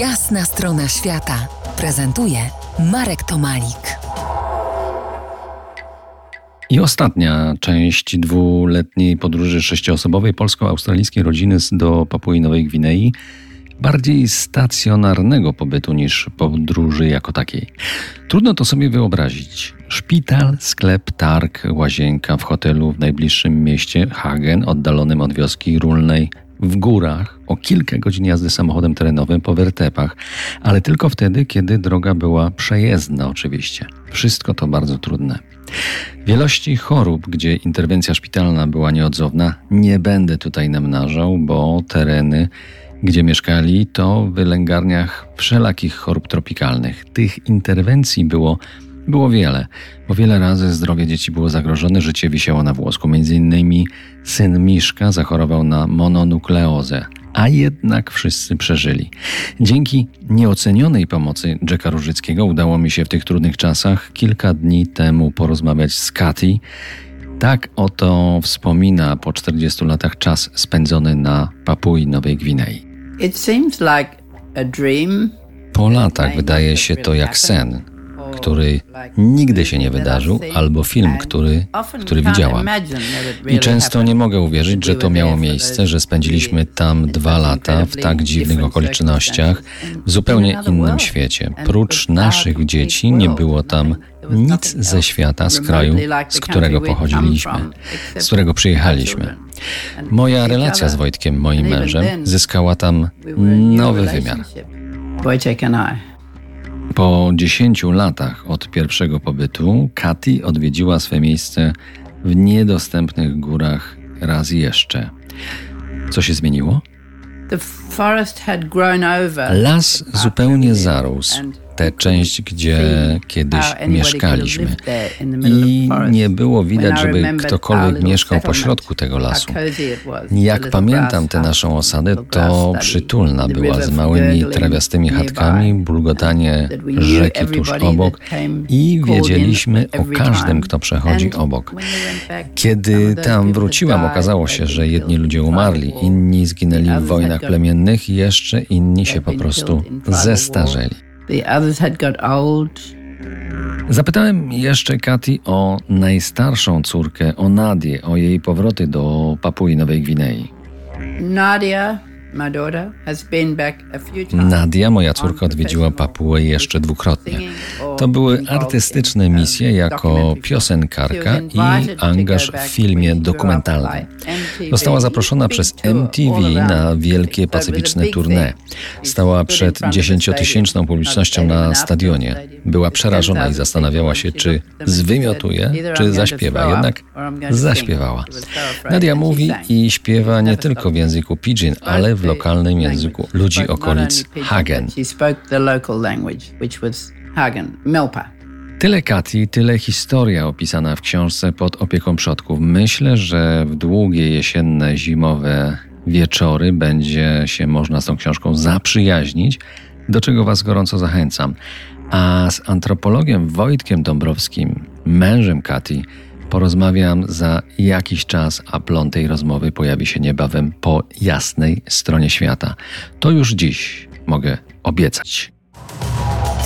Jasna strona świata prezentuje Marek Tomalik. I ostatnia część dwuletniej podróży sześcioosobowej polsko-australijskiej rodziny do Papui Nowej Gwinei. Bardziej stacjonarnego pobytu niż podróży jako takiej. Trudno to sobie wyobrazić. Szpital, sklep, targ, łazienka w hotelu w najbliższym mieście Hagen, oddalonym od wioski Rulnej, w górach, o kilka godzin jazdy samochodem terenowym po wertepach, ale tylko wtedy, kiedy droga była przejezdna, oczywiście. Wszystko to bardzo trudne. Wielości chorób, gdzie interwencja szpitalna była nieodzowna, nie będę tutaj namnażał, bo tereny, gdzie mieszkali, to w wylęgarniach wszelakich chorób tropikalnych. Tych interwencji było było wiele, bo wiele razy zdrowie dzieci było zagrożone, życie wisiało na włosku. Między innymi syn Miszka zachorował na mononukleozę, a jednak wszyscy przeżyli. Dzięki nieocenionej pomocy Jacka Różyckiego udało mi się w tych trudnych czasach kilka dni temu porozmawiać z Katy. Tak oto wspomina po 40 latach czas spędzony na Papui Nowej Gwinei. It seems like a dream. Po latach wydaje się to jak sen, który nigdy się nie wydarzył, albo film, który, który widziałam. I często nie mogę uwierzyć, że to miało miejsce, że spędziliśmy tam dwa lata w tak dziwnych okolicznościach, w zupełnie innym świecie. Prócz naszych dzieci nie było tam nic ze świata, z kraju, z którego pochodziliśmy, z którego przyjechaliśmy. Moja relacja z Wojtkiem, moim mężem, zyskała tam nowy wymiar. Wojciech and I. Po 10 latach od pierwszego pobytu, Katy odwiedziła swe miejsce w niedostępnych górach raz jeszcze. Co się zmieniło? Las zupełnie zarósł tę część, gdzie kiedyś mieszkaliśmy. I nie było widać, żeby ktokolwiek mieszkał pośrodku tego lasu. Jak pamiętam tę naszą osadę, to przytulna była z małymi trawiastymi chatkami, bulgotanie rzeki tuż obok i wiedzieliśmy o każdym, kto przechodzi obok. Kiedy tam wróciłam, okazało się, że jedni ludzie umarli, inni zginęli w wojnach plemiennych, jeszcze inni się po prostu zestarzeli. The others had got old. Zapytałem jeszcze Katy o najstarszą córkę, o Nadię, o jej powroty do Papui Nowej Gwinei. Nadia. Nadia, moja córka, odwiedziła Papułę jeszcze dwukrotnie. To były artystyczne misje jako piosenkarka i angaż w filmie dokumentalnym. Została zaproszona przez MTV na wielkie pacyficzne tournée. Stała przed dziesięciotysięczną publicznością na stadionie. Była przerażona i zastanawiała się, czy zwymiotuje, czy zaśpiewa. Jednak zaśpiewała. Nadia mówi i śpiewa nie tylko w języku pidgin, ale w lokalnym języku ludzi okolic Hagen. Hagen, Melpa. Tyle Kati, tyle historia opisana w książce pod opieką przodków. Myślę, że w długie jesienne, zimowe wieczory będzie się można z tą książką zaprzyjaźnić, do czego Was gorąco zachęcam. A z antropologiem Wojtkiem Dąbrowskim, mężem Kati, porozmawiam za jakiś czas, a plon tej rozmowy pojawi się niebawem po jasnej stronie świata. To już dziś mogę obiecać.